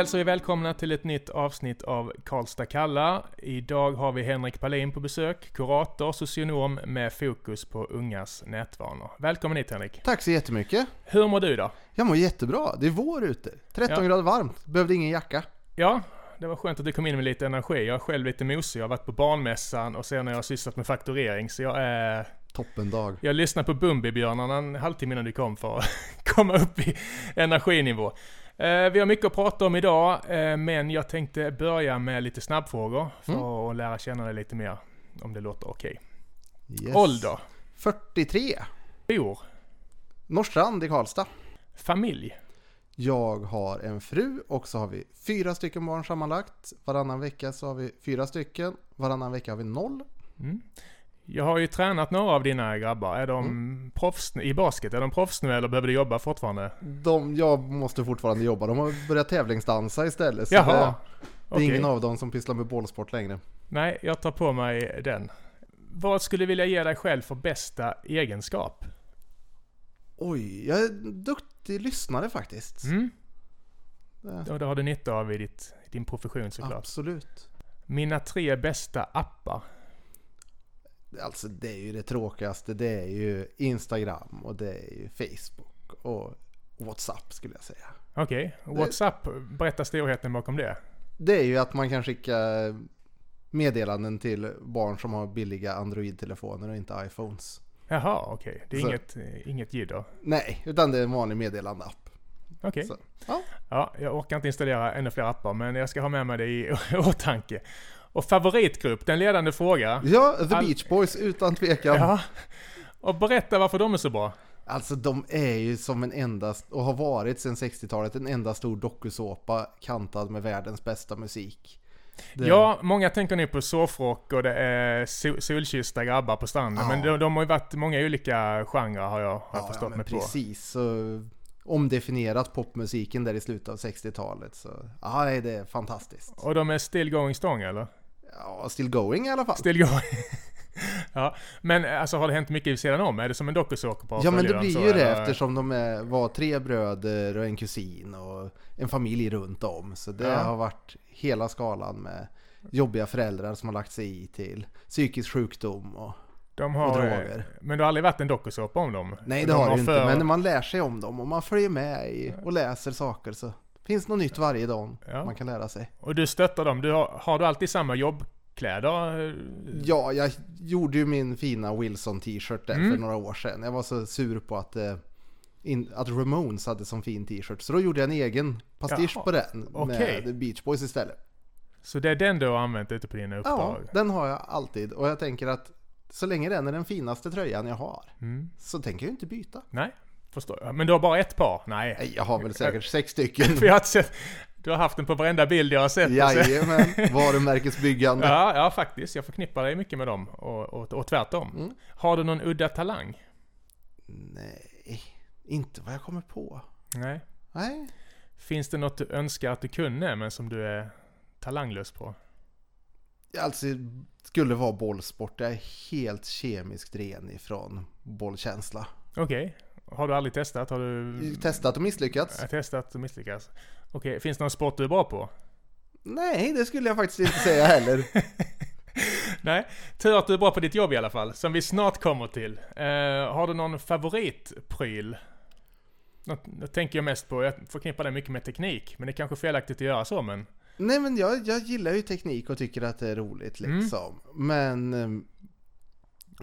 hälsar vi välkomna till ett nytt avsnitt av Karlstad kallar. Idag har vi Henrik Palin på besök, kurator, socionom med fokus på ungas nätvanor. Välkommen hit Henrik! Tack så jättemycket! Hur mår du då? Jag mår jättebra, det är vår ute. 13 Ja. grader varmt, behövde ingen jacka. Ja, det var skönt att du kom in med lite energi. Jag är själv lite mosig. Jag har varit på barnmässan och sen har jag sysslat med fakturering. Så jag är... Toppendag. Jag lyssnade på Bumbibjörnarna en halvtimme innan du kom för att komma upp i energinivå. Eh, Vi har mycket att prata om idag, eh, men jag tänkte börja med lite snabbfrågor för att lära känna dig lite mer, om det låter okej. Yes. Ålder, 43. bor, Norrstrand i Karlstad. familj, Jag har en fru och så har vi fyra stycken barn sammanlagt. Varannan vecka så har vi fyra stycken. Varannan vecka har vi noll. Jag har ju tränat några av dina grabbar. Är de Mm. proffs i basket? Är de proffs nu eller behöver du jobba fortfarande? De, jag måste fortfarande jobba. De har börjat tävlingsdansa istället. Så Jaha, det, det är ingen av dem som pysslar med bollsport längre. Nej, jag tar på mig den. Vad skulle du vilja ge dig själv för bästa egenskap? Oj, jag är duktig lyssnare faktiskt. Mm? Det- det har du nytta av i ditt, din profession såklart. Absolut. Mina tre bästa appar. Alltså det är ju det tråkigaste. Det är ju Instagram och det är ju Facebook och WhatsApp skulle jag säga. Okej, WhatsApp, berätta storheten bakom det. Det är ju att man kan skicka meddelanden till barn som har billiga Android-telefoner och inte iPhones. Jaha, okej. Det är Så- inget, inget jidder. Nej, utan det är en vanlig meddelandeapp. Okej. Så, ja. Ja, jag orkar inte installera ännu fler appar, men jag ska ha med mig det i åtanke. Och favoritgrupp, den ledande fråga. ja, The All- Beach Boys utan tvekan. Ja. Och berätta varför de är så bra. Alltså de är ju som en enda, och har varit sedan 60-talet, en enda stor dokusåpa kantad med världens bästa musik. Det- Ja, många tänker nu på soffrock och det är sol- solkyssta grabbar på stranden. Ja. Men de, de har ju varit många olika genrer har jag, har jag förstått men mig på. precis. Omdefinierat popmusiken där i slutet av 60-talet. Så ja, det är fantastiskt. Och de är still going strong eller? Ja, still going i alla fall. Still going. ja, men alltså har det hänt mycket vid sidan om? Är det som en dokusåpa? att Ja, men det blir ju det eftersom de är, var tre bröder och en kusin och en familj runt om. Så det Ja. har varit hela skalan med jobbiga föräldrar som har lagt sig i till psykisk sjukdom och De har, och droger. Men det har aldrig varit en dokusåpa om dem? Nej, De det har det ju inte. för- Men när man lär sig om dem och man följer med i och läser saker så finns något nytt varje dag Ja. man kan lära sig. Och du stöttar dem? Du har, har du alltid samma jobbkläder? Ja, jag gjorde ju min fina Wilson t-shirt där Mm. för några år sedan. Jag var så sur på att, eh, in, att Ramones hade som fin t-shirt. Så då gjorde jag en egen pastisch Jaha, på den okej. med Beach Boys istället. Så det är den du har använt ute på dina Ja, uppdrag? den har jag alltid. Och jag tänker att så länge den är den finaste tröjan jag har Mm. så tänker jag inte byta. Nej, förstår jag. Men du har bara ett par? Nej. Jag har väl säkert sex stycken. För jag har sett... Du har haft den på varenda bild jag har sett. Jajamän, varumärkesbyggande. Ja, ja faktiskt. Jag förknippar dig mycket med dem. Och, och, och tvärtom. Mm. Har du någon udda talang? Nej, inte vad jag kommer på. Nej. Nej, Finns det något du önskar att du kunde, men som du är talanglös på? alltså skulle vara bollsport. Jag är helt kemiskt ren ifrån bollkänsla. Okej. Har du aldrig testat? Har du Testat och misslyckats? Ja, testat och misslyckats? Okej, finns det någon sport du är bra på? Nej, det skulle jag faktiskt inte säga heller. Nej, tur att du är bra på ditt jobb i alla fall, som vi snart kommer till. Eh, har du någon favoritpryl? Det tänker jag mest på, jag förknippar det mycket med teknik, men det är kanske felaktigt att göra så men... Nej, men jag, jag gillar ju teknik och tycker att det är roligt Mm. liksom. Men, eh,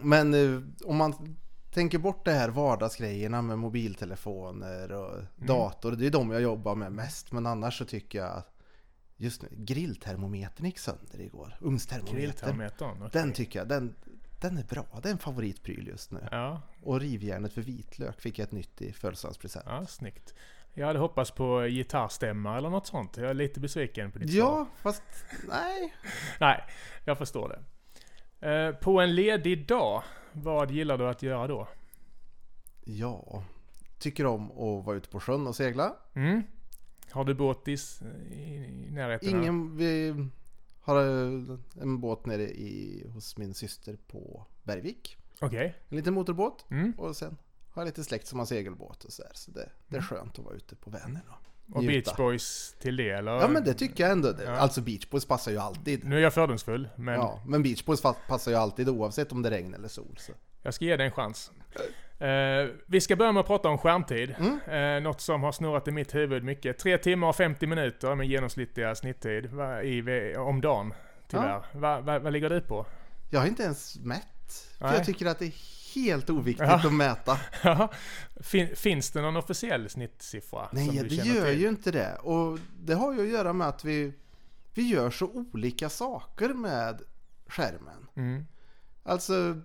men eh, om man tänker bort det här vardagsgrejerna med mobiltelefoner och Mm. dator. Det är de jag jobbar med mest. Men annars så tycker jag att just nu, grilltermometern gick sönder igår. Ugnstermometern. Okej. Den tycker jag, den, den är bra. Det är en favoritpryl just nu. Ja, Och rivjärnet för vitlök fick jag ett nytt i födelsedagspresent. ja, snyggt. Jag hade hoppats på gitarrstämma eller något sånt. Jag är lite besviken på ditt svar. Ja, fast nej. Nej, jag förstår det. Eh, på en ledig dag, vad gillar du att göra då? Ja, tycker om att vara ute på sjön och segla. Mm? Har du båt i, s- i, i närheten? här? Ingen, vi har en båt nere i, hos min syster på Bergvik. Okej. En liten motorbåt. Mm. Och sen har jag lite släkt som har segelbåt och sådär. Så det, det är skönt att vara ute på Vänern. Och njuta. Beach Boys till det eller? Ja men det tycker jag ändå. Ja. Alltså Beach Boys passar ju alltid. Nu är jag fördomsfull, men Ja, men Beach Boys passar ju alltid oavsett om det regn eller sol. Så. jag ska ge det en chans. Eh, vi ska börja med att prata om skärmtid. Mm. Eh, något som har snurrat i mitt huvud mycket. 3 timmar och 50 minuter med genomsnittliga snitttid va, i, om dagen. Tyvärr. Va, va, vad ligger du på? Jag har inte ens mätt. För jag tycker att det är helt oviktigt Ja. att mäta. fin, finns det någon officiell snittsiffra? Nej, du det gör till? ju inte det. Och det har ju att göra med att vi, vi gör så olika saker med skärmen. Mm. Alltså,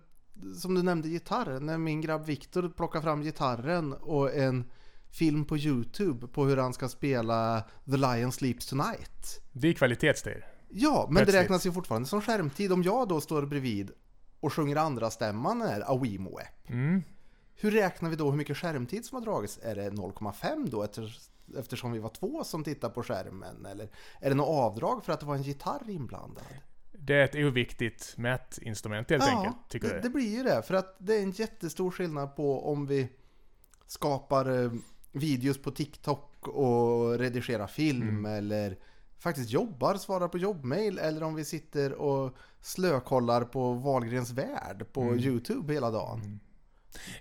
som du nämnde gitarr. När min grabb Viktor plockar fram gitarren och en film på YouTube på hur han ska spela The Lion Sleeps Tonight. Det är kvalitetstid. Ja, men det Plötsligt. räknas ju fortfarande som skärmtid. Om jag då står bredvid och sjunger andra stämman när Awimo app Mm. Hur räknar vi då hur mycket skärmtid som har dragits? Är det 0,5 då efter, eftersom vi var två som tittar på skärmen? Eller är det något avdrag för att det var en gitarr inblandad? Det är ett oviktigt mätinstrument helt enkelt, tycker det, du? det blir ju det. För att det är en jättestor skillnad på om vi skapar eh, videos på TikTok och redigerar film Mm. eller faktiskt jobbar, svarar på jobbmail eller om vi sitter och slökollar på Wahlgrens värld på Mm. YouTube hela dagen.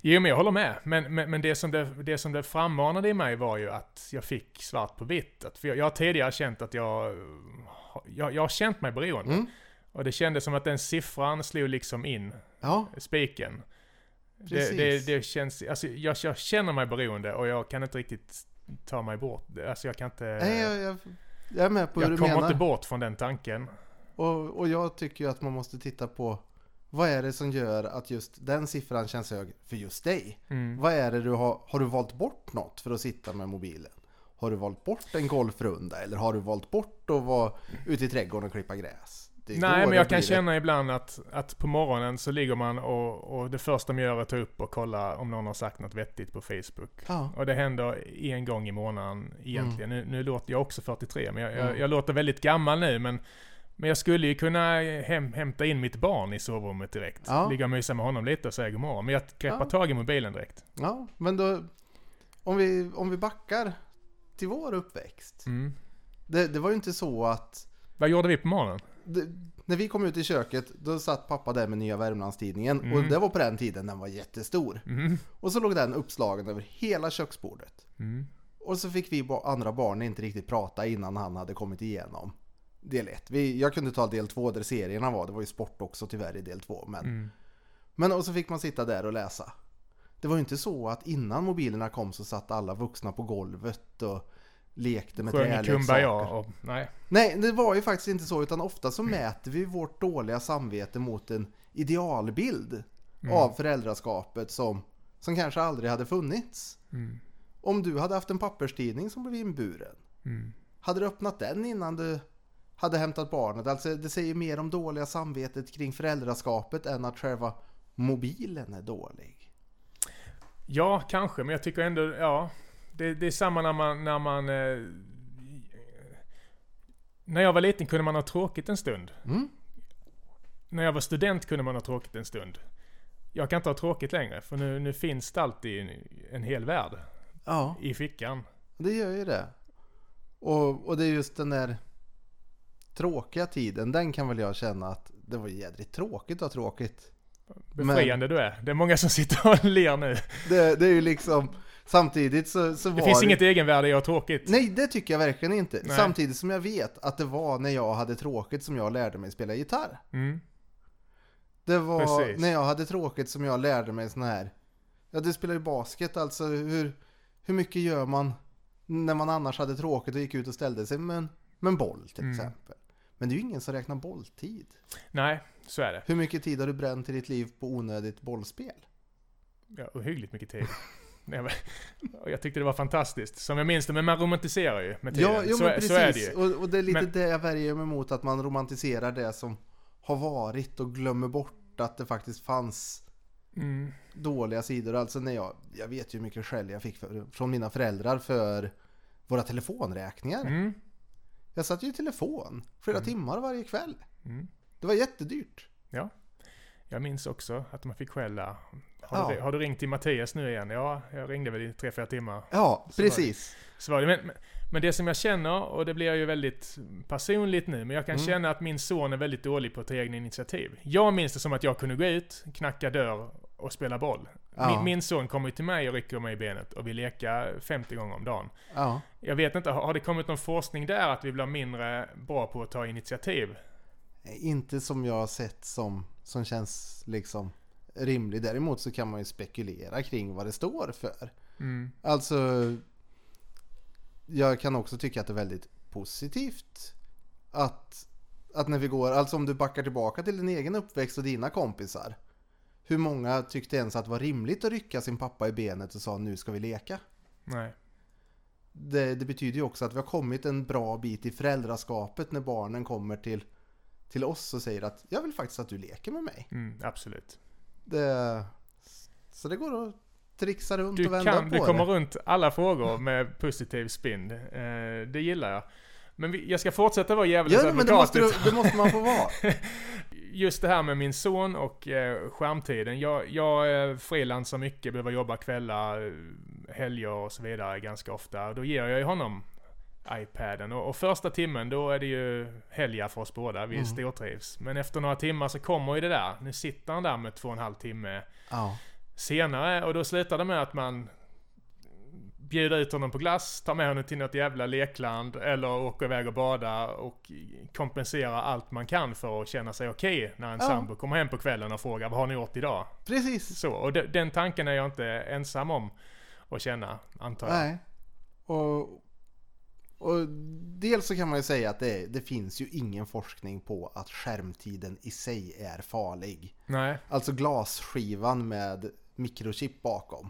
Jo, men jag håller med. Men, men, men det, som det, det som det frammanade i mig var ju att jag fick svart på vitt. Att, jag, jag har tidigare känt att jag, jag... Jag har känt mig beroende. Mm. Och det kändes som att den siffran slog liksom in Ja, spiken. Det, det, det känns... Alltså, jag, jag känner mig beroende och jag kan inte riktigt ta mig bort. Alltså jag kan inte... Nej, jag, jag, jag är med på hur jag du kommer menar. inte bort från den tanken. Och, och jag tycker ju att man måste titta på vad är det som gör att just den siffran känns hög för just dig? Mm. Vad är det du har, har du valt bort något för att sitta med mobilen? Har du valt bort en golfrunda eller har du valt bort att vara ute i trädgården och klippa gräs? Det Nej, men det jag kan känna ibland att, att på morgonen så ligger man och, och det första man gör är att ta upp och kolla om någon har sagt något vettigt på Facebook. Ja, Och det händer en gång i månaden egentligen. Nu, nu låter jag också 43, men jag, jag, Mm. jag låter väldigt gammal nu. Men, men jag skulle ju kunna häm, hämta in mitt barn i sovrummet direkt. Ja. Ligga och mysa med honom lite och säga god morgon. Men jag greppar Ja. tag i mobilen direkt. ja men då om vi, om vi backar till vår uppväxt. Mm. Det, det var ju inte så att Vad gjorde vi på morgonen? det, när vi kom ut i köket då satt pappa där med Nya Värmlandstidningen och Mm. det var på den tiden den var jättestor. Mm. Och så låg den uppslagen över hela köksbordet. Mm. Och så fick vi andra barn inte riktigt prata innan han hade kommit igenom del 1. Vi, jag kunde ta del 2 där serierna var, det var ju sport också tyvärr i del 2. Men, Mm. men och så fick man sitta där och läsa. Det var ju inte så att innan mobilerna kom så satt alla vuxna på golvet och lekte med trädleksaker. och... Nej. Nej, det var ju faktiskt inte så utan ofta så mäter vi vårt dåliga samvete mot en idealbild Mm. av föräldraskapet som, som kanske aldrig hade funnits. Mm. Om du hade haft en papperstidning som blev inburen, Mm. hade du öppnat den innan du hade hämtat barnet? Alltså det säger mer om dåliga samvetet kring föräldraskapet än att själva mobilen är dålig. Ja, kanske, men jag tycker ändå, ja. Det, det är samma när man, när man... Eh, när jag var liten kunde man ha tråkigt en stund. Mm. När jag var student kunde man ha tråkigt en stund. Jag kan inte ha tråkigt längre, för nu, nu finns det alltid en, en hel värld Ja, i fickan. det gör ju det. Och, och det är just den där tråkiga tiden, den kan väl jag känna att det var jädrigt tråkigt att ha tråkigt. Befriande du är. Det är många som sitter och ler nu. Det, det är ju liksom, samtidigt så, så var Det finns inget egenvärde i att ha tråkigt. Nej, det tycker jag verkligen inte. Nej. Samtidigt som jag vet att det var när jag hade tråkigt som jag lärde mig spela gitarr. Mm. Det var Precis. när jag hade tråkigt som jag lärde mig sån här. Ja, du spelar ju basket, alltså hur, hur mycket gör man när man annars hade tråkigt och gick ut och ställde sig med en, med en boll till Mm. exempel. Men det är ju ingen som räknar bolltid. Nej, så är det. Hur mycket tid har du bränt i ditt liv på onödigt bollspel? Ja, ohyggligt mycket tid. Jag tyckte det var fantastiskt. Som jag minns det, men man romantiserar ju med tiden. Ja, jo, så, precis. så är det ju. Och, och det är lite Men- det jag värjer mig emot, att man romantiserar det som har varit och glömmer bort att det faktiskt fanns Mm. dåliga sidor. Alltså när jag, jag vet ju hur mycket skäll jag fick för, från mina föräldrar för våra telefonräkningar. Mm. Jag satt ju i telefon flera timmar varje kväll. Mm. Det var jättedyrt. Ja. Jag minns också att man fick skälla. Har, Ja. du, har du ringt till Mattias nu igen? Ja, jag ringde väl i tre, fyra timmar. Ja, Så var det. precis. Så var det. Men, men, Men det som jag känner, och det blir ju väldigt personligt nu, men jag kan Mm. känna att min son är väldigt dålig på att ta egna initiativ. Jag minns det som att jag kunde gå ut, knacka dörr och spela boll. Ja. Min, min son kommer ju till mig och rycker mig i benet och vill leka 50 gånger om dagen. Ja. Jag vet inte, har har det kommit någon forskning där att vi blir mindre bra på att ta initiativ? Inte som jag har sett som, som känns liksom rimlig. Däremot så kan man ju spekulera kring vad det står för. Mm. Alltså, jag kan också tycka att det är väldigt positivt att, att när vi går, alltså om du backar tillbaka till din egen uppväxt och dina kompisar. Hur många tyckte ens att det var rimligt att rycka sin pappa i benet och sa nu ska vi leka? Nej. Det, det betyder ju också att vi har kommit en bra bit i föräldraskapet när barnen kommer till, till oss och säger att jag vill faktiskt att du leker med mig. Mm, absolut. Det, så det går att trixa runt Du, och vända kan, på du kommer det. runt alla frågor med positiv spin. Eh, det gillar jag. Men vi, jag ska fortsätta vara djävulens Ja, men det advokat. måste, du, det måste man få vara. Just det här med min son och eh, skärmtiden. Jag, jag eh, frilansar mycket, behöver jobba kvällar, eh, helger och så vidare ganska ofta. Då ger jag ju honom iPaden. Och, och första timmen, då är det ju helga för oss båda. Vi Mm. stortrivs. Men efter några timmar så kommer ju det där. Nu sitter han där med två och en halv timme Ja. senare och då slutar det med att man bjuder ut honom på glass, tar med honom till något jävla lekland eller åker iväg och badar och kompenserar allt man kan för att känna sig okej när en Ja. sambo kommer hem på kvällen och frågar vad har ni gjort idag? Precis. Så, och de, den tanken är jag inte ensam om att känna, antar jag. Nej. Och, och dels så kan man ju säga att det, det finns ju ingen forskning på att skärmtiden i sig är farlig. Nej, Alltså glasskivan med mikrochip bakom.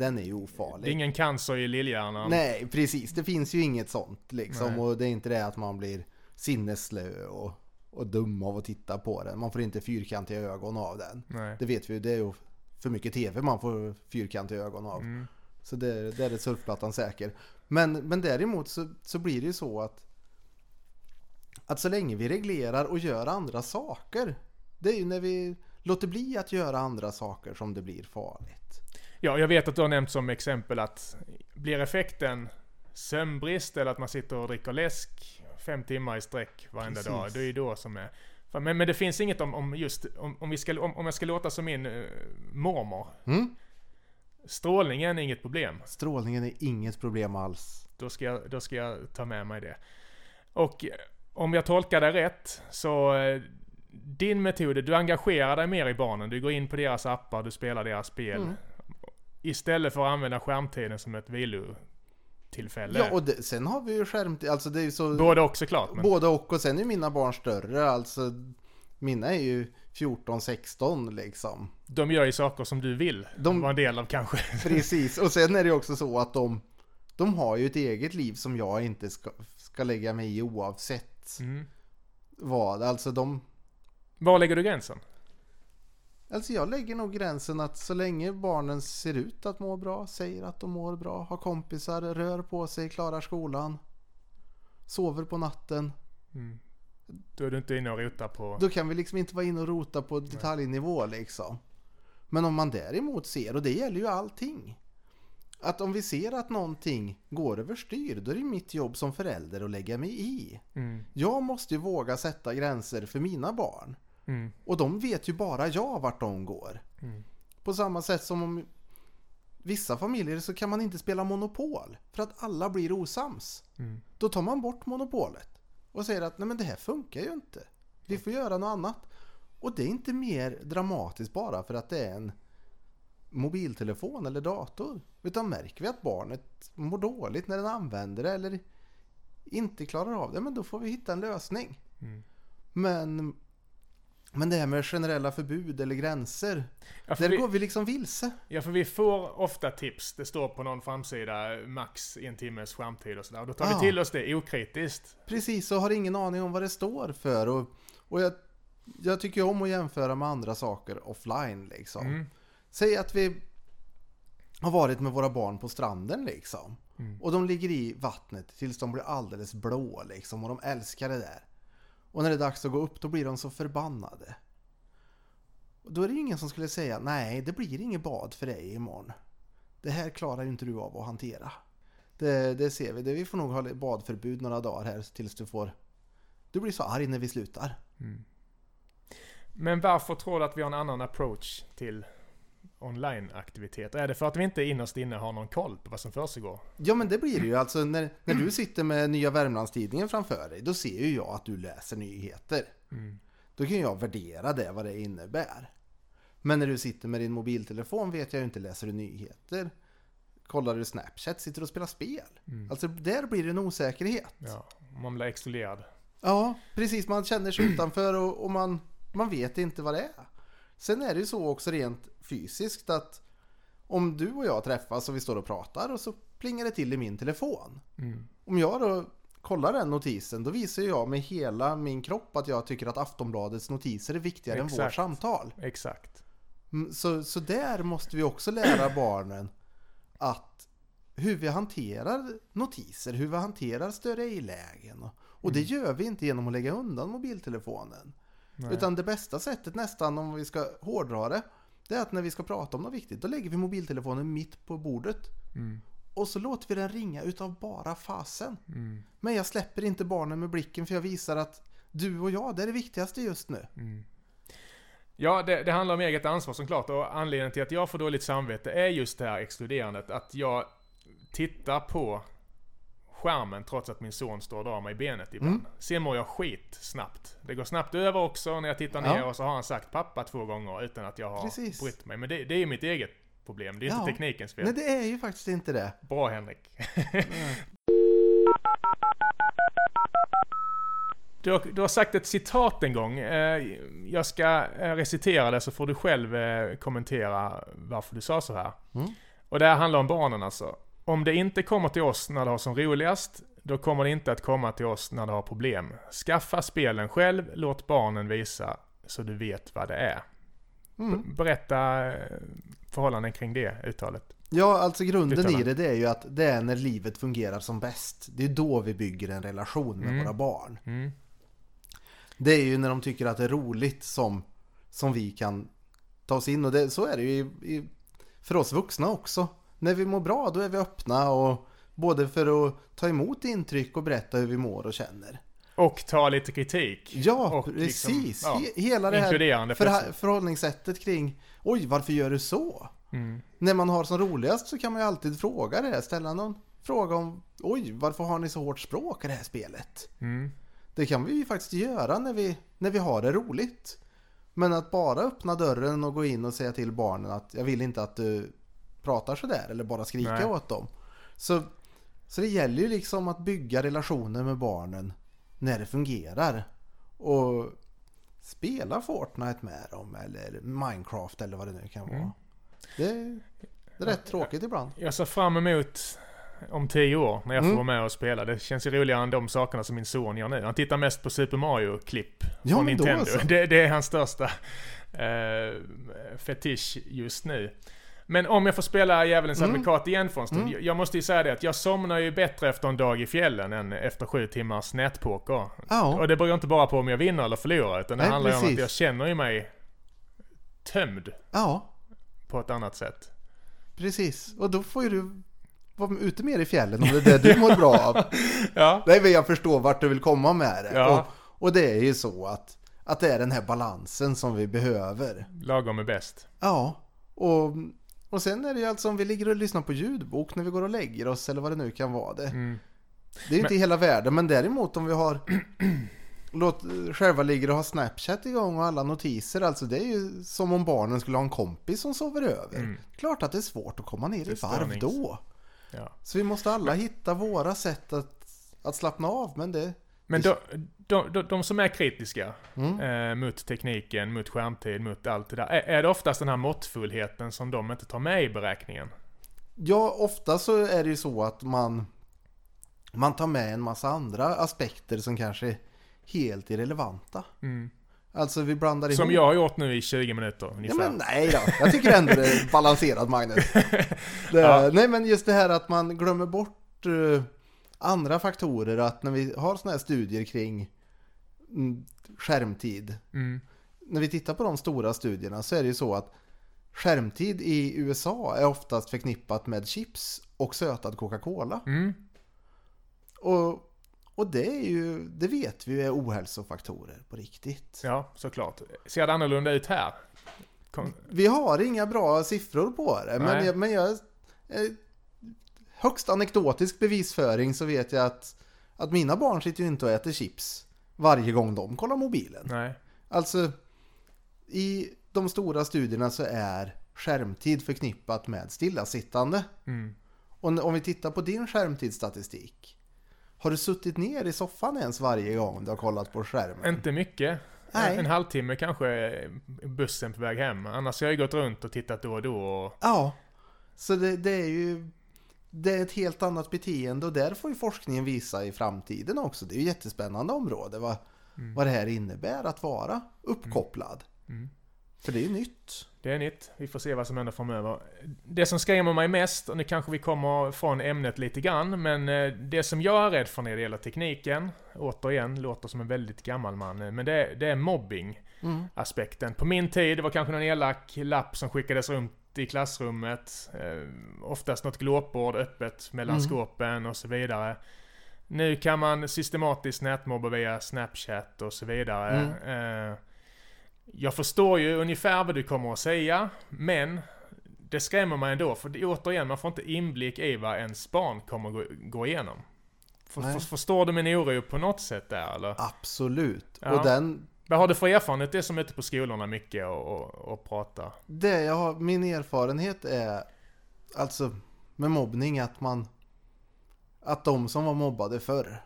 Den är ju ofarlig. det är ingen cancer i lillhjärnan. Nej, precis. Det finns ju inget sånt liksom. Nej. Och det är inte det att man blir sinnesslö och, och dum av att titta på den. Man får inte fyrkantiga ögon av den. Nej. Det vet vi ju. Det är ju för mycket tv man får fyrkantiga ögon av. Mm. Så det, där är surfplattan säker. Men, men däremot så, så blir det ju så att att så länge vi reglerar och gör andra saker. Det är ju när vi låter bli att göra andra saker som det blir farligt. Ja, jag vet att du har nämnt som exempel att blir effekten sömnbrist eller att man sitter och dricker läsk fem timmar i sträck varenda Precis. dag. Det är ju då som är... Men, men det finns inget om, om just, om, om, vi ska, om, om jag ska låta som min uh, mormor. Mm? Strålningen är inget problem. Strålningen är inget problem alls. Då ska, jag, då ska jag ta med mig det. Och eh, om jag tolkar det rätt så eh, din metod, du engagerar dig mer i barnen. Du går in på deras appar, du spelar deras spel. Mm. Istället för att använda skärmtiden som ett vilotillfälle. Ja, och det, sen har vi ju skärmtid. Alltså det är så... Både och såklart. Men, Både och. Och sen är mina barn större. Alltså mina är ju 14-16 liksom. de gör ju saker som du vill De- vara en del av kanske. Precis. Och sen är det också så att de, de har ju ett eget liv som jag inte ska, ska lägga mig i oavsett Mm. vad. Alltså de... Var lägger du gränsen? Alltså jag lägger nog gränsen att så länge barnen ser ut att må bra, säger att de mår bra, har kompisar, rör på sig, klarar skolan, sover på natten. Mm. Då är du inte inne och rotar på... Då kan vi liksom inte vara inne och rota på detaljnivå liksom. Men om man däremot ser, och det gäller ju allting. Att om vi ser att någonting går överstyr, då är det mitt jobb som förälder att lägga mig i. Mm. Jag måste ju våga sätta gränser för mina barn. Mm. Och de vet ju bara jag vart de går. Mm. På samma sätt som om vissa familjer så kan man inte spela Monopol. För att alla blir osams. Mm. Då tar man bort monopolet. Och säger att nej men det här funkar ju inte. Vi får göra något annat. Och det är inte mer dramatiskt bara för att det är en mobiltelefon eller dator. Utan märker vi att barnet mår dåligt när den använder det eller inte klarar av det, men då får vi hitta en lösning. Mm. Men, men det här med generella förbud eller gränser, Ja, där vi, går vi liksom vilse. ja, för vi får ofta tips. Det står på någon framsida max en timmes skärmtid och sådär. Då tar Ja. vi till oss det okritiskt. Precis, och har ingen aning om vad det står för. Och, och jag, jag tycker om att jämföra med andra saker offline liksom. Mm. Säg att vi har varit med våra barn på stranden liksom. Mm. Och de ligger i vattnet tills de blir alldeles blå liksom. Och de älskar det där. Och när det är dags att gå upp då blir de så förbannade. Och då är det ju ingen som skulle säga nej det blir inget bad för dig imorgon. Det här klarar ju inte du av att hantera. Det, det ser vi. Det, vi får nog ha badförbud några dagar här tills du får... Du blir så arg när vi slutar. Mm. Men varför tror du att vi har en annan approach till online-aktiviteter? Är det för att vi inte innerst inne har någon koll på vad som försiggår? Ja men det blir det ju. Alltså när, när du sitter med Nya Värmlandstidningen framför dig, då ser ju jag att du läser nyheter. Då kan jag värdera det, vad det innebär. Men när du sitter med din mobiltelefon vet jag ju inte, läser du nyheter? Kollar du Snapchat? Sitter du och spelar spel? Alltså där blir det en osäkerhet. Ja, man blir exkluderad. Ja, precis. Man känner sig utanför och, och man, man vet inte vad det är. Sen är det ju så också rent fysiskt att om du och jag träffas och vi står och pratar och så plingar det till i min telefon. Om jag då kollar den notisen då visar jag med hela min kropp att jag tycker att Aftonbladets notiser är viktigare än vårt Exakt. samtal. Exakt. Mm, Så, så där måste vi också lära barnen att hur vi hanterar notiser, hur vi hanterar större i-lägen. Och, och det gör vi inte genom att lägga undan mobiltelefonen. Nej. Utan det bästa sättet nästan om vi ska hårdra det, det är att när vi ska prata om något viktigt, då lägger vi mobiltelefonen mitt på bordet. Mm. Och så låter vi den ringa utav bara fasen. Mm. Men jag släpper inte barnen med blicken för jag visar att du och jag, det är det viktigaste just nu. Ja, det, det handlar om eget ansvar såklart och anledningen till att jag får dåligt samvete är just det här exkluderandet. Att jag tittar på skärmen trots att min son står och drar mig i benet ibland. Mm. Sen mår jag skit snabbt. Det går snabbt över också när jag tittar ner Ja. och så har han sagt pappa två gånger utan att jag har Precis. brytt mig. Men det, det är mitt eget problem. Det är Ja. inte teknikens fel. Nej, det är ju faktiskt inte det. Bra Henrik. Du har, du har sagt ett citat en gång. Eh, Jag ska eh, recitera det så får du själv eh, kommentera varför du sa så här. Mm. Och det här handlar om barnen alltså. Om det inte kommer till oss när det har som roligast, då kommer det inte att komma till oss när det har problem. Skaffa spelen själv, låt barnen visa så du vet vad det är. Mm. Berätta eh, förhållanden kring det uttalet. Ja, alltså grunden Uttalar. i det, det är ju att det är när livet fungerar som bäst. Det är då vi bygger en relation med Mm. våra barn. Mm. Det är ju när de tycker att det är roligt som, som vi kan ta oss in. Och det, så är det ju i, i, för oss vuxna också. När vi mår bra, då är vi öppna och både för att ta emot intryck och berätta hur vi mår och känner. Och ta lite kritik. Ja, Och liksom, precis. ja, He- Hela det här förha- förhållningssättet kring Oj, varför gör du så? Mm. När man har som roligast så kan man ju alltid fråga det. Ställa någon fråga om Oj, varför har ni så hårt språk i det här spelet? Mm. Det kan vi ju faktiskt göra när vi, när vi har det roligt. Men att bara öppna dörren och gå in och säga till barnen att jag vill inte att du pratar sådär eller bara skrika Nej. åt dem. Så, så det gäller ju liksom att bygga relationer med barnen när det fungerar. Och spela Fortnite med dem eller Minecraft eller vad det nu kan vara. Mm. Det, det är rätt tråkigt ibland. Jag ser fram emot om tio år när jag får Mm. vara med och spela. Det känns ju roligare än de sakerna som min son gör nu. Han tittar mest på Super Mario-klipp Ja, från Nintendo. alltså. Det, det är hans största eh, fetisch just nu. Men om jag får spela djävulens Mm. advokat igen för en stund. Mm. Jag måste ju säga det att jag somnar ju bättre efter en dag i fjällen än efter sju timmars nätpoker. Ja, Och det beror inte bara på om jag vinner eller förlorar, utan det Nej, handlar ju om att jag känner ju mig tömd ja, på ett annat sätt. precis. Och då får ju du vara ute mer i fjällen om det är det du mår bra av. Ja. Nej, men jag förstår vart du vill komma med det. Ja. Och, och det är ju så att, att det är den här balansen som vi behöver. Lagom är bäst. Ja, och, och sen är det ju alltså om vi ligger och lyssnar på ljudbok när vi går och lägger oss eller vad det nu kan vara det. Mm. Det är ju inte hela världen, men däremot om vi har Låt själva ligger och har Snapchat igång och alla notiser. Alltså det är ju som om barnen skulle ha en kompis som sover över. Mm. Klart att det är svårt att komma ner i varv då. Ja. Så vi måste alla hitta våra sätt att, att slappna av. Men det... Men de, de, de, de som är kritiska Mm. eh, mot tekniken, mot skärmtid, mot allt det där. Är, är det oftast den här måttfullheten som de inte tar med i beräkningen? Ja, ofta så är det ju så att man man tar med en massa andra aspekter som kanske är helt irrelevanta. Mm. Alltså vi blandar ihop... Som jag har gjort nu i 20 minuter Ja, ungefär. men nej då. Jag tycker ändå det är balanserat Magnus. Det, Ja. Nej men just det här att man glömmer bort eh, andra faktorer. Att när vi har sådana här studier kring mm, skärmtid. Mm. När vi tittar på de stora studierna så är det ju så att skärmtid i USA är oftast förknippat med chips och sötad Coca-Cola. Mm. Och, och det är ju, det vet vi är ohälsofaktorer på riktigt. Ja, såklart. Ser det annorlunda ut här? Kom... Vi har inga bra siffror på det, men Nej. jag, men jag eh, högst anekdotisk bevisföring så vet jag att, att mina barn sitter ju inte och äter chips varje gång de kollar mobilen. Nej. Alltså, i de stora studierna så är skärmtid förknippat med stillasittande. Mm. Och om vi tittar på din skärmtidsstatistik. Har du suttit ner i soffan ens varje gång du har kollat på skärmen? Inte mycket. Nej. En, halvtimme kanske bussen på väg hem. Annars har jag gått runt och tittat då och då. Och... Ja. Så det, det är ju det är ett helt annat beteende och där får ju forskningen visa i framtiden också. Det är ju ett jättespännande område vad, vad det här innebär att vara uppkopplad. Mm. För det är ju nytt. Det är nytt. Vi får se vad som händer framöver. Det som skrämmer mig mest, och nu kanske vi kommer från ämnet lite grann, men eh, det som jag är rädd för när det gäller tekniken, återigen, låter som en väldigt gammal man, eh, men det, är- det är mobbing. Mm. aspekten. På min tid, det var kanske någon elak lapp som skickades runt i klassrummet. Eh, oftast något glåpbord öppet mellan Mm. skåpen och så vidare. Nu kan man systematiskt nätmobba via Snapchat och så vidare. Mm. Eh, jag förstår ju ungefär vad du kommer att säga, men det skrämmer mig ändå. För det, återigen, man får inte inblick i vad ens barn kommer gå, gå igenom. För, förstår du min oro på något sätt där eller? Absolut. Ja. Och den, Vad har du för erfarenhet? Det som är ute på skolorna mycket och, och, och pratar. det jag har, min erfarenhet är alltså med mobbning att man att de som var mobbade förr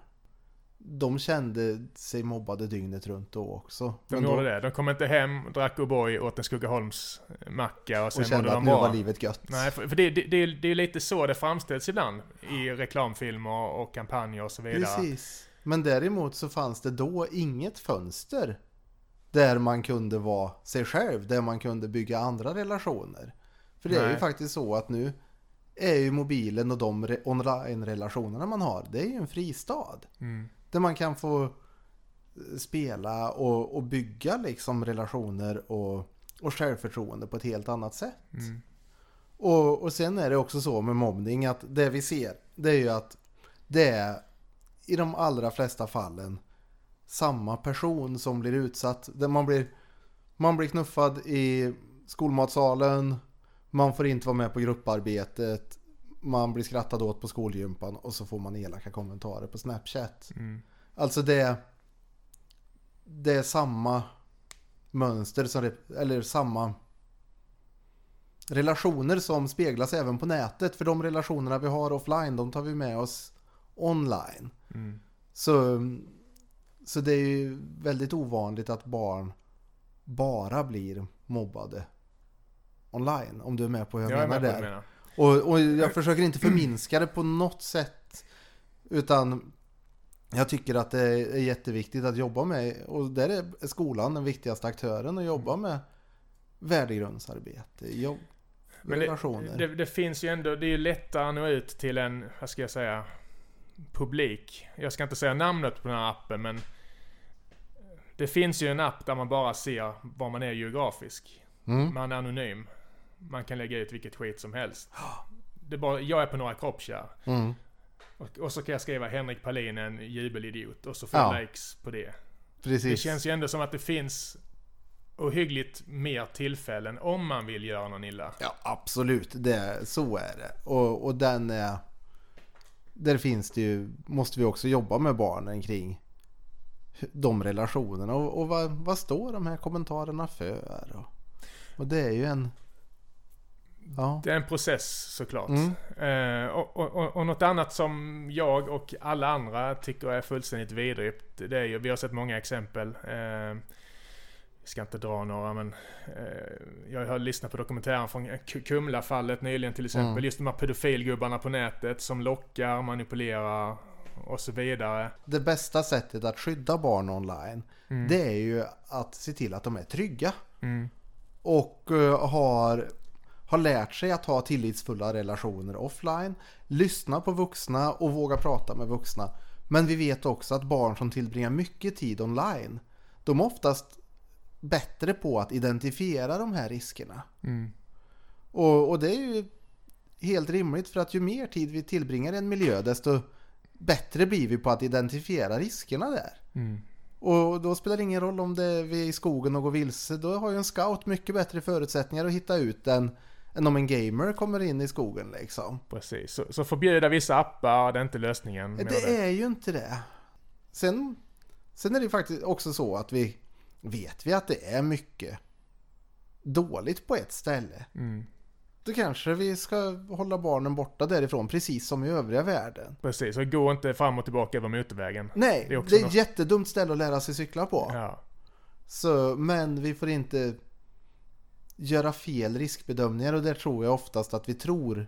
de kände sig mobbade dygnet runt då också. De Men gjorde då, det. De kom inte hem, drack O'boy, åt en Skogaholms macka och och sen mådde kände att de nu var livet gött. Nej, för, för det, det, det, är- det är lite så det framställs ibland i reklamfilmer och kampanjer och så vidare. Precis. Men däremot så fanns det då inget fönster där man kunde vara sig själv, där man kunde bygga andra relationer. För det är ju Nej. faktiskt så att nu är ju mobilen och de re- online-relationerna man har, det är ju en fristad. Mm. Där man kan få eh, spela och, och bygga liksom relationer och, och självförtroende på ett helt annat sätt. Mm. Och, och sen är det också så med mobbning att det vi ser det är ju att det är i de allra flesta fallen samma person som blir utsatt. Där man, blir, man blir knuffad i skolmatsalen, man får inte vara med på grupparbetet, man blir skrattad åt på skolgympan och så får man elaka kommentarer på Snapchat. Mm. Alltså det, det är samma mönster som, eller samma relationer som speglas även på nätet. För de relationerna vi har offline, de tar vi med oss online. Mm. Så, så det är ju väldigt ovanligt att barn bara blir mobbade online. Om du är med på hur jag, Jag menar där. menar. Och, och jag försöker inte förminska det på något sätt. Utan jag tycker att det är jätteviktigt att jobba med, och där är skolan den viktigaste aktören, att jobba med värdegrundsarbete, jobb, Men det, relationer. det, det finns ju ändå, det är ju lättare att nå ut till en, vad ska jag säga, publik. Jag ska inte säga namnet på den här appen men det finns ju en app där man bara ser var man är geografisk. Mm. Man är anonym. Man kan lägga ut vilket skit som helst. Det är bara, jag är på några kroppskärr. Mm. Och, och så kan jag skriva Henrik Palin en jubelidiot och så får Ja. jag likes på det. Precis. Det känns ju ändå som att det finns ohyggligt mer tillfällen om man vill göra någon illa. Ja, absolut. Det, så är det. Och, och den är... Där finns det ju, måste vi också jobba med barnen kring de relationerna. Och, och vad, vad står de här kommentarerna för? Och, och det är ju en... Ja. Det är en process såklart. Mm. Eh, och, och, och, något annat som jag och alla andra tycker är fullständigt vidrigt. Det är ju, vi har sett många exempel. Eh, jag ska inte dra några men eh, jag har lyssnat på dokumentären från Kumla-fallet nyligen till exempel. Mm. Just de här pedofilgubbarna på nätet som lockar, manipulerar och så vidare. Det bästa sättet att skydda barn online Mm. det är ju att se till att de är trygga. Mm. Och eh, har, har lärt sig att ha tillitsfulla relationer offline. Lyssna på vuxna och våga prata med vuxna. Men vi vet också att barn som tillbringar mycket tid online. De är oftast bättre på att identifiera de här riskerna. Mm. Och, och det är ju helt rimligt för att ju mer tid vi tillbringar i en miljö desto bättre blir vi på att identifiera riskerna där. Mm. Och då spelar det ingen roll om det är vi är i skogen och går vilse. Då har ju en scout mycket bättre förutsättningar att hitta ut än, än om en gamer kommer in i skogen liksom. Precis. Så, så förbjuda vissa appar, det är inte lösningen. du? Det är ju inte det. Sen, sen är det ju faktiskt också så att vi vet vi att det är mycket dåligt på ett ställe. Mm. Då kanske vi ska hålla barnen borta därifrån precis som i övriga världen. Precis, och gå inte fram och tillbaka över motorvägen. Nej, Det det är är, också ett något- jättedumt ställe att lära sig cykla på. Ja. Så, men vi får inte göra fel riskbedömningar och där tror jag oftast att vi tror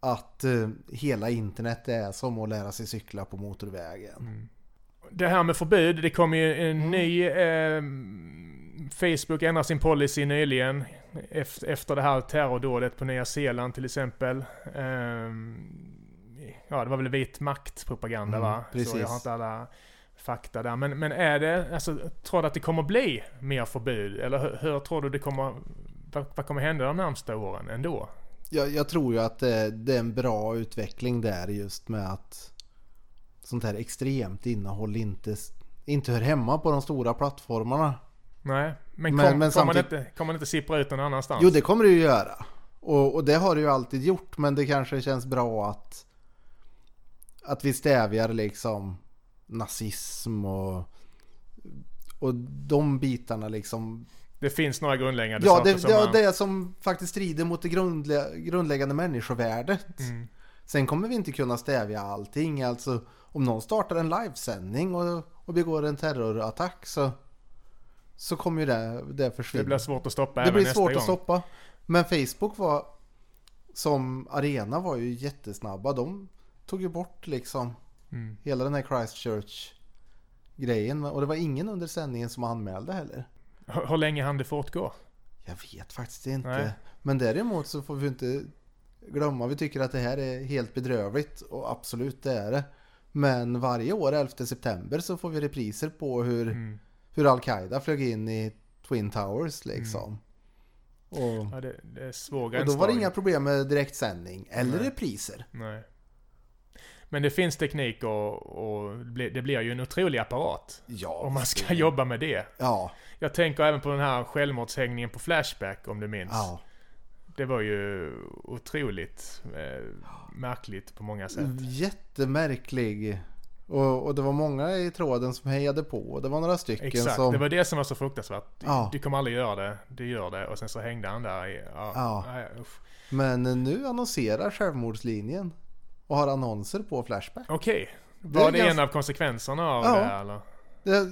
att eh, hela internet är som att lära sig cykla på motorvägen. Mm. Det här med förbud, det kom ju en Mm. ny... Eh, Facebook ändrar sin policy nyligen. Efter, det här terrordådet på Nya Zeeland till exempel. Ehm, ja, det var väl vit maktpropaganda Mm, va? Så precis. jag har inte alla fakta där. Men, men är det, alltså, tror du att det kommer bli mer förbud? Eller hur, hur tror du det kommer... Vad, vad kommer hända de närmsta åren ändå? Jag, jag tror ju att det, det är en bra utveckling där just med att sånt här extremt innehåll inte, inte hör hemma på de stora plattformarna. Nej, men, Men- kom, men kommer, man samtidigt- inte, kommer inte sippra ut någon annanstans? Jo, det kommer det ju göra. Och, och det har det ju alltid gjort, men det kanske känns bra att att vi stävjar liksom nazism och och de bitarna liksom. Det finns några grundläggande Ja, saker det, som det, man... det som faktiskt strider mot det grundlä, grundläggande människovärdet. Mm. Sen kommer vi inte kunna stävja allting. Alltså om någon startar en livesändning och, och begår en terrorattack så, så kommer ju det, det försvinna. Det blir svårt att stoppa Det även blir nästa svårt gång. att stoppa. Men Facebook var som arena var ju jättesnabba. De tog ju bort liksom Mm. hela den här Christchurch grejen. Och det var ingen under sändningen som anmälde heller. Hur, hur länge hann det fortgå? Jag vet faktiskt inte. Nej. Men däremot så får vi inte glömma. Vi tycker att det här är helt bedrövligt. Och absolut det är det. Men varje år 11 september så får vi repriser på hur, Mm. Hur Al-Qaida flög in i Twin Towers liksom. Och Ja, det, det är Och då var det inga problem med direktsändning eller Nej. repriser. Nej. Men det finns teknik och, och det blir- det ju en otrolig apparat. Ja. Om man ska jobba med det. Ja, Jag tänker även på den här självmordshängningen på Flashback om du minns. ja. Det var ju otroligt eh, märkligt på många sätt. Jättemärklig. Och, och det var många i tråden som hejade på. Det var några stycken Exakt, som... det var det som var så fruktansvärt. Du, Ja. du kommer aldrig göra det, du gör det och sen så hängde han där i... Ja, Ja. nej. Men nu annonserar självmordslinjen. Och har annonser på Flashback. Okej, Det var det, ganska- en av konsekvenserna av Ja. det eller? Det,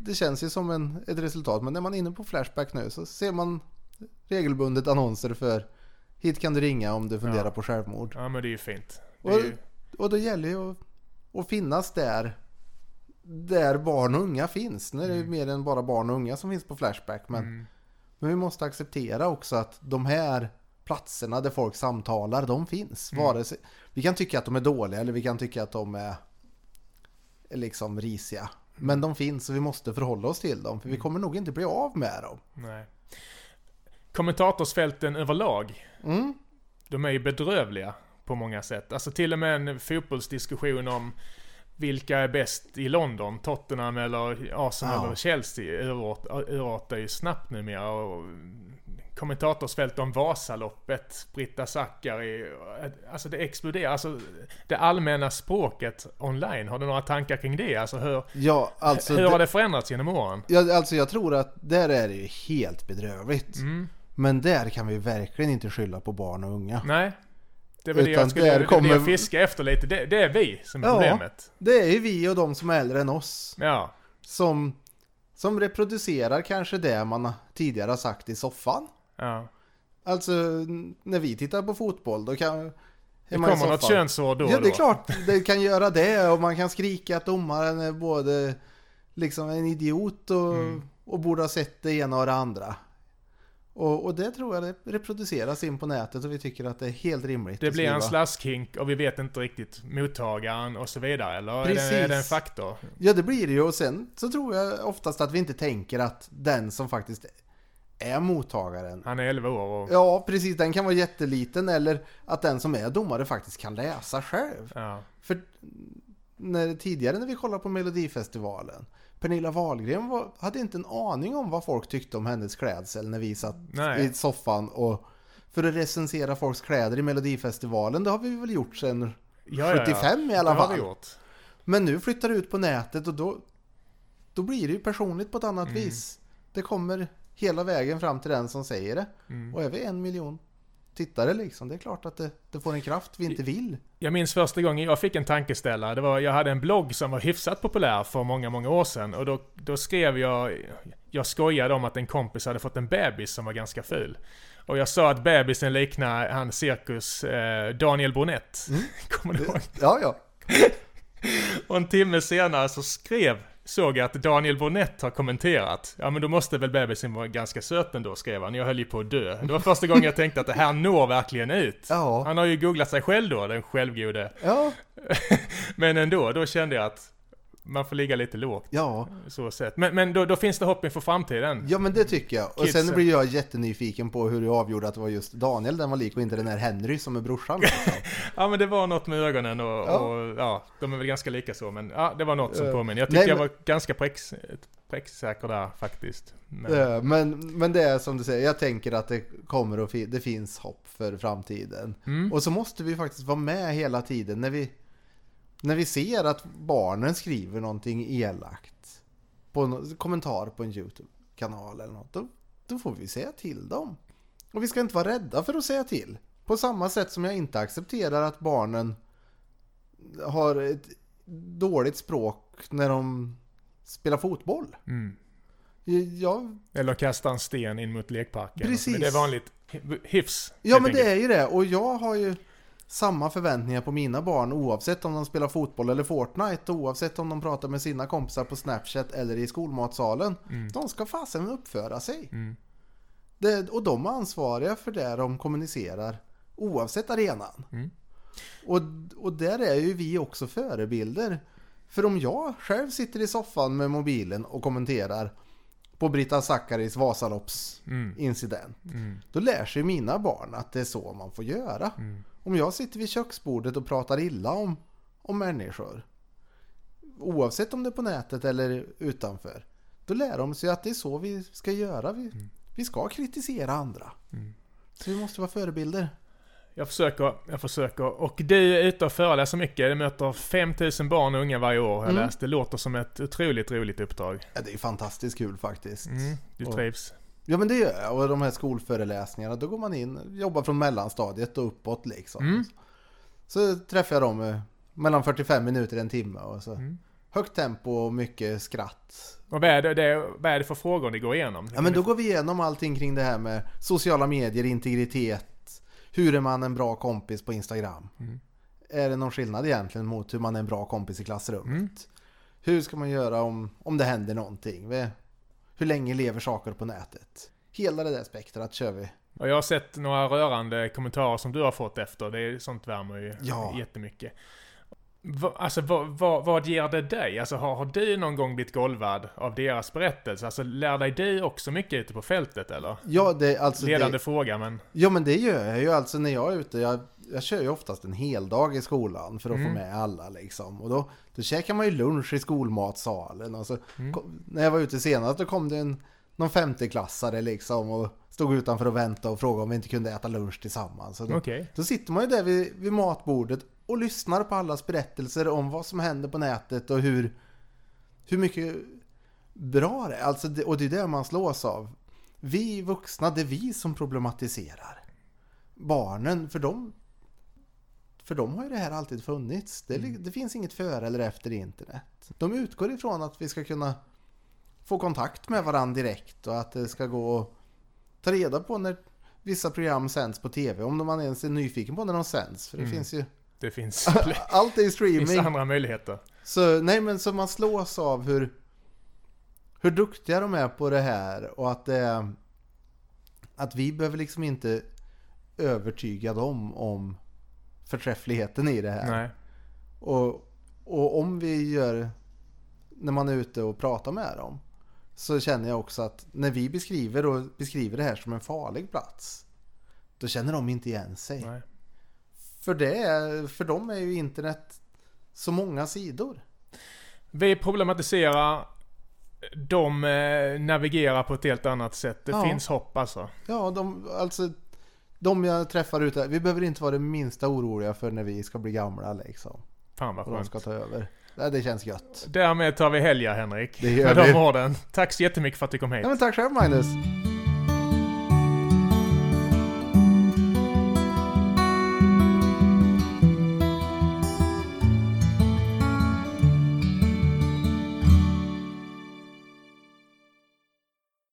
det känns ju som en, ett resultat. Men när man är inne på Flashback nu så ser man regelbundet annonser för Hit kan du ringa om du funderar Ja. på självmord. Ja men det är ju fint. Det Och, ju, och då gäller ju att, att finnas där där barn och unga finns. Nu är det ju mer än bara barn och unga som finns på Flashback. Men, mm, men vi måste acceptera också att de här platserna där folk samtalar, de finns. Mm. Vare sig, vi kan tycka att de är dåliga eller vi kan tycka att de är liksom risiga. Men de finns och vi måste förhålla oss till dem. För vi kommer nog inte bli av med dem. nej. Kommentatorsfälten överlag, Mm. de är ju bedrövliga på många sätt. Alltså till och med en fotbollsdiskussion om vilka är bäst i London? Tottenham eller Arsenal Ja. eller Chelsea urart- urartar ju snabbt numera. Och kommentatorsfält om Vasaloppet, Britta Zackari. Alltså det exploderar. Alltså det allmänna språket online. Har du några tankar kring det? Alltså hur, Ja, alltså, hur har det, det förändrats genom åren? ja, alltså jag tror att där är det ju helt bedrövligt. Mm. Men där kan vi verkligen inte skylla på barn och unga. Nej. Det var det jag skulle det jag kommer- fiska efter lite. Det, det är vi som är Ja. problemet. Det är ju vi och de som är äldre än oss. Ja. Som, som reproducerar kanske det man tidigare har sagt i soffan. ja. Alltså när vi tittar på fotboll då kan... Det kommer något könsord då och Ja det är då. klart det kan göra det och man kan skrika att domaren är både liksom en idiot och, Mm. och borde ha sett det ena och det andra. Och, och det tror jag det reproduceras in på nätet och vi tycker att det är helt rimligt. Det blir en slaskhink och vi vet inte riktigt mottagaren och så vidare. Eller är det, är det en faktor? Ja det blir det ju och sen så tror jag oftast att vi inte tänker att den som faktiskt är mottagaren. Han är 11 år och... Ja, precis. Den kan vara jätteliten eller att den som är domare faktiskt kan läsa själv. Ja. För när, tidigare när vi kollade på Melodifestivalen Pernilla Wahlgren var, hade inte en aning om vad folk tyckte om hennes klädsel när vi satt Nej. i soffan och för att recensera folks kläder i Melodifestivalen, det har vi väl gjort sedan Ja, ja, ja. 75 i alla fall. Men nu flyttar det ut på nätet och då, då blir det ju personligt på ett annat Mm. vis. Det kommer hela vägen fram till den som säger det. Mm. Och vi en miljon tittare liksom, det är klart att det, det får en kraft vi inte vill. Jag minns första gången jag fick en tankeställare. Det var, jag hade en blogg som var hyfsat populär för många, många år sedan. Och då, då skrev jag, jag skojade om att en kompis hade fått en bebis som var ganska ful. Och jag sa att bebisen liknar han cirkus eh, Daniel Bronett. Kommer du ihåg? Ja, ja. Och en timme senare så skrev, såg jag att Daniel Bronett har kommenterat. Ja men då måste väl bebisen vara ganska söt ändå, skrev han. Jag höll ju på att dö. Det var första gången jag tänkte att det här når verkligen ut. Ja. Han har ju googlat sig själv då, den självgode. Ja, Men ändå, då kände jag att man får ligga lite lågt. ja. Så sett. Men, men då, då finns det hopp inför framtiden. Ja men det tycker jag. Och Kidsen. sen blir jag jättenyfiken på hur du avgjorde att det var just Daniel den var lik och inte den här Henry som är brorsan. liksom. Ja men det var något med ögonen och Ja. och, ja de är väl ganska lika så men ja, det var något som Eh, påminner. Jag tyckte nej, jag men- var ganska präcks, pricksäker där faktiskt. Men, Eh, men, men det är som du säger, jag tänker att det kommer att fi- det finns hopp för framtiden. mm, Och så måste vi faktiskt vara med hela tiden när vi, när vi ser att barnen skriver någonting elakt. På en kommentar på en YouTube-kanal eller något. Då, då får vi säga till dem. Och vi ska inte vara rädda för att säga till. På samma sätt som jag inte accepterar att barnen har ett dåligt språk när de spelar fotboll. mm. Jag, Eller kasta en sten in mot lekparken. Precis. Men det är vanligt hy- hyfs. ja men det enkelt. är ju det. Och jag har ju samma förväntningar på mina barn oavsett om de spelar fotboll eller Fortnite. Oavsett om de pratar med sina kompisar på Snapchat eller i skolmatsalen. Mm. De ska fasen uppföra sig. Mm. Det, och de är ansvariga för det de kommunicerar oavsett arenan. Mm. Och, och där är ju vi också förebilder. För om jag själv sitter i soffan med mobilen och kommenterar på Britta Zackaris Vasaloppsincident. Mm. Mm. Då lär sig mina barn att det är så man får göra. Mm. Om jag sitter vid köksbordet och pratar illa om, om människor. Oavsett om det är på nätet eller utanför. Då lär de sig att det är så vi ska göra. Vi, vi ska kritisera andra. Mm. Så vi måste vara förebilder. Jag försöker, jag försöker. Och du är ute och föreläser mycket. Du möter 5000 barn och unga varje år. Jag Mm. läste. Det låter som ett otroligt roligt uppdrag. Ja, det är fantastiskt kul faktiskt. Mm. Du Och- trivs. Ja men det gör jag. Och de här skolföreläsningarna, då går man in, jobbar från mellanstadiet och uppåt liksom. Mm. Så träffar jag dem eh, mellan 45 minuter en timme och så. Mm. Högt tempo och mycket skratt. Och vad är, det, det, vad är det för frågor ni går igenom? Ja men då går vi igenom allting kring det här med sociala medier, integritet. Hur är man en bra kompis på Instagram? Mm. Är det någon skillnad egentligen mot hur man är en bra kompis i klassrummet? Mm. Hur ska man göra om, om det händer någonting? Hur länge lever saker på nätet? Hela det där spektrat kör vi. Och jag har sett några rörande kommentarer som du har fått efter. Det är, sånt värmer ju Ja. jättemycket. Va, alltså vad, vad, vad ger det dig? Alltså har, har du någon gång blivit golvad av deras berättelse? Alltså lär dig du också mycket ute på fältet eller? Ja, det, alltså Ledande det, fråga men... ja men det gör jag ju alltså när jag är ute. Jag, jag kör ju oftast en hel dag i skolan för att Mm. få med alla liksom. Och då, då käkar man ju lunch i skolmatsalen. Och så, Mm. kom, när jag var ute senast då kom det en, någon femteklassare liksom och stod utanför och väntade och frågade om vi inte kunde äta lunch tillsammans. Så då, Okej. Då sitter man ju där vid, vid matbordet och lyssnar på allas berättelser om vad som händer på nätet och hur, hur mycket bra det är. Alltså det, och det är det man slås av. Vi vuxna, det är vi som problematiserar. Barnen, för dem, för dem har ju det här alltid funnits. Det, li- det finns inget före eller efter internet. De utgår ifrån att vi ska kunna få kontakt med varandra direkt och att det ska gå att ta reda på när vissa program sänds på tv. Om man ens är nyfiken på när de sänds. För det Mm. finns ju... Det finns, Allt är ju finns streaming. andra möjligheter. Så nej men så man slås av hur... Hur duktiga de är på det här och att är... Att vi behöver liksom inte övertyga dem om förträffligheten i det här. Nej. Och, och om vi gör... När man är ute och pratar med dem. så känner jag också att när vi beskriver och beskriver det här som en farlig plats. Då känner de inte igen sig. Nej. För, det för dem är ju internet så många sidor. Vi problematiserar. De eh, navigerar på ett helt annat sätt. Det Ja. finns hopp alltså. Ja, de, alltså de jag träffar ute, vi behöver inte vara det minsta oroliga för när vi ska bli gamla liksom. Fan vad Och de skönt. ska ta över. Ja, det känns gött. Därmed tar vi helga Henrik. Det gör Med vi. de orden. Tack så jättemycket för att du kom hit. Ja, men tack själv Magnus.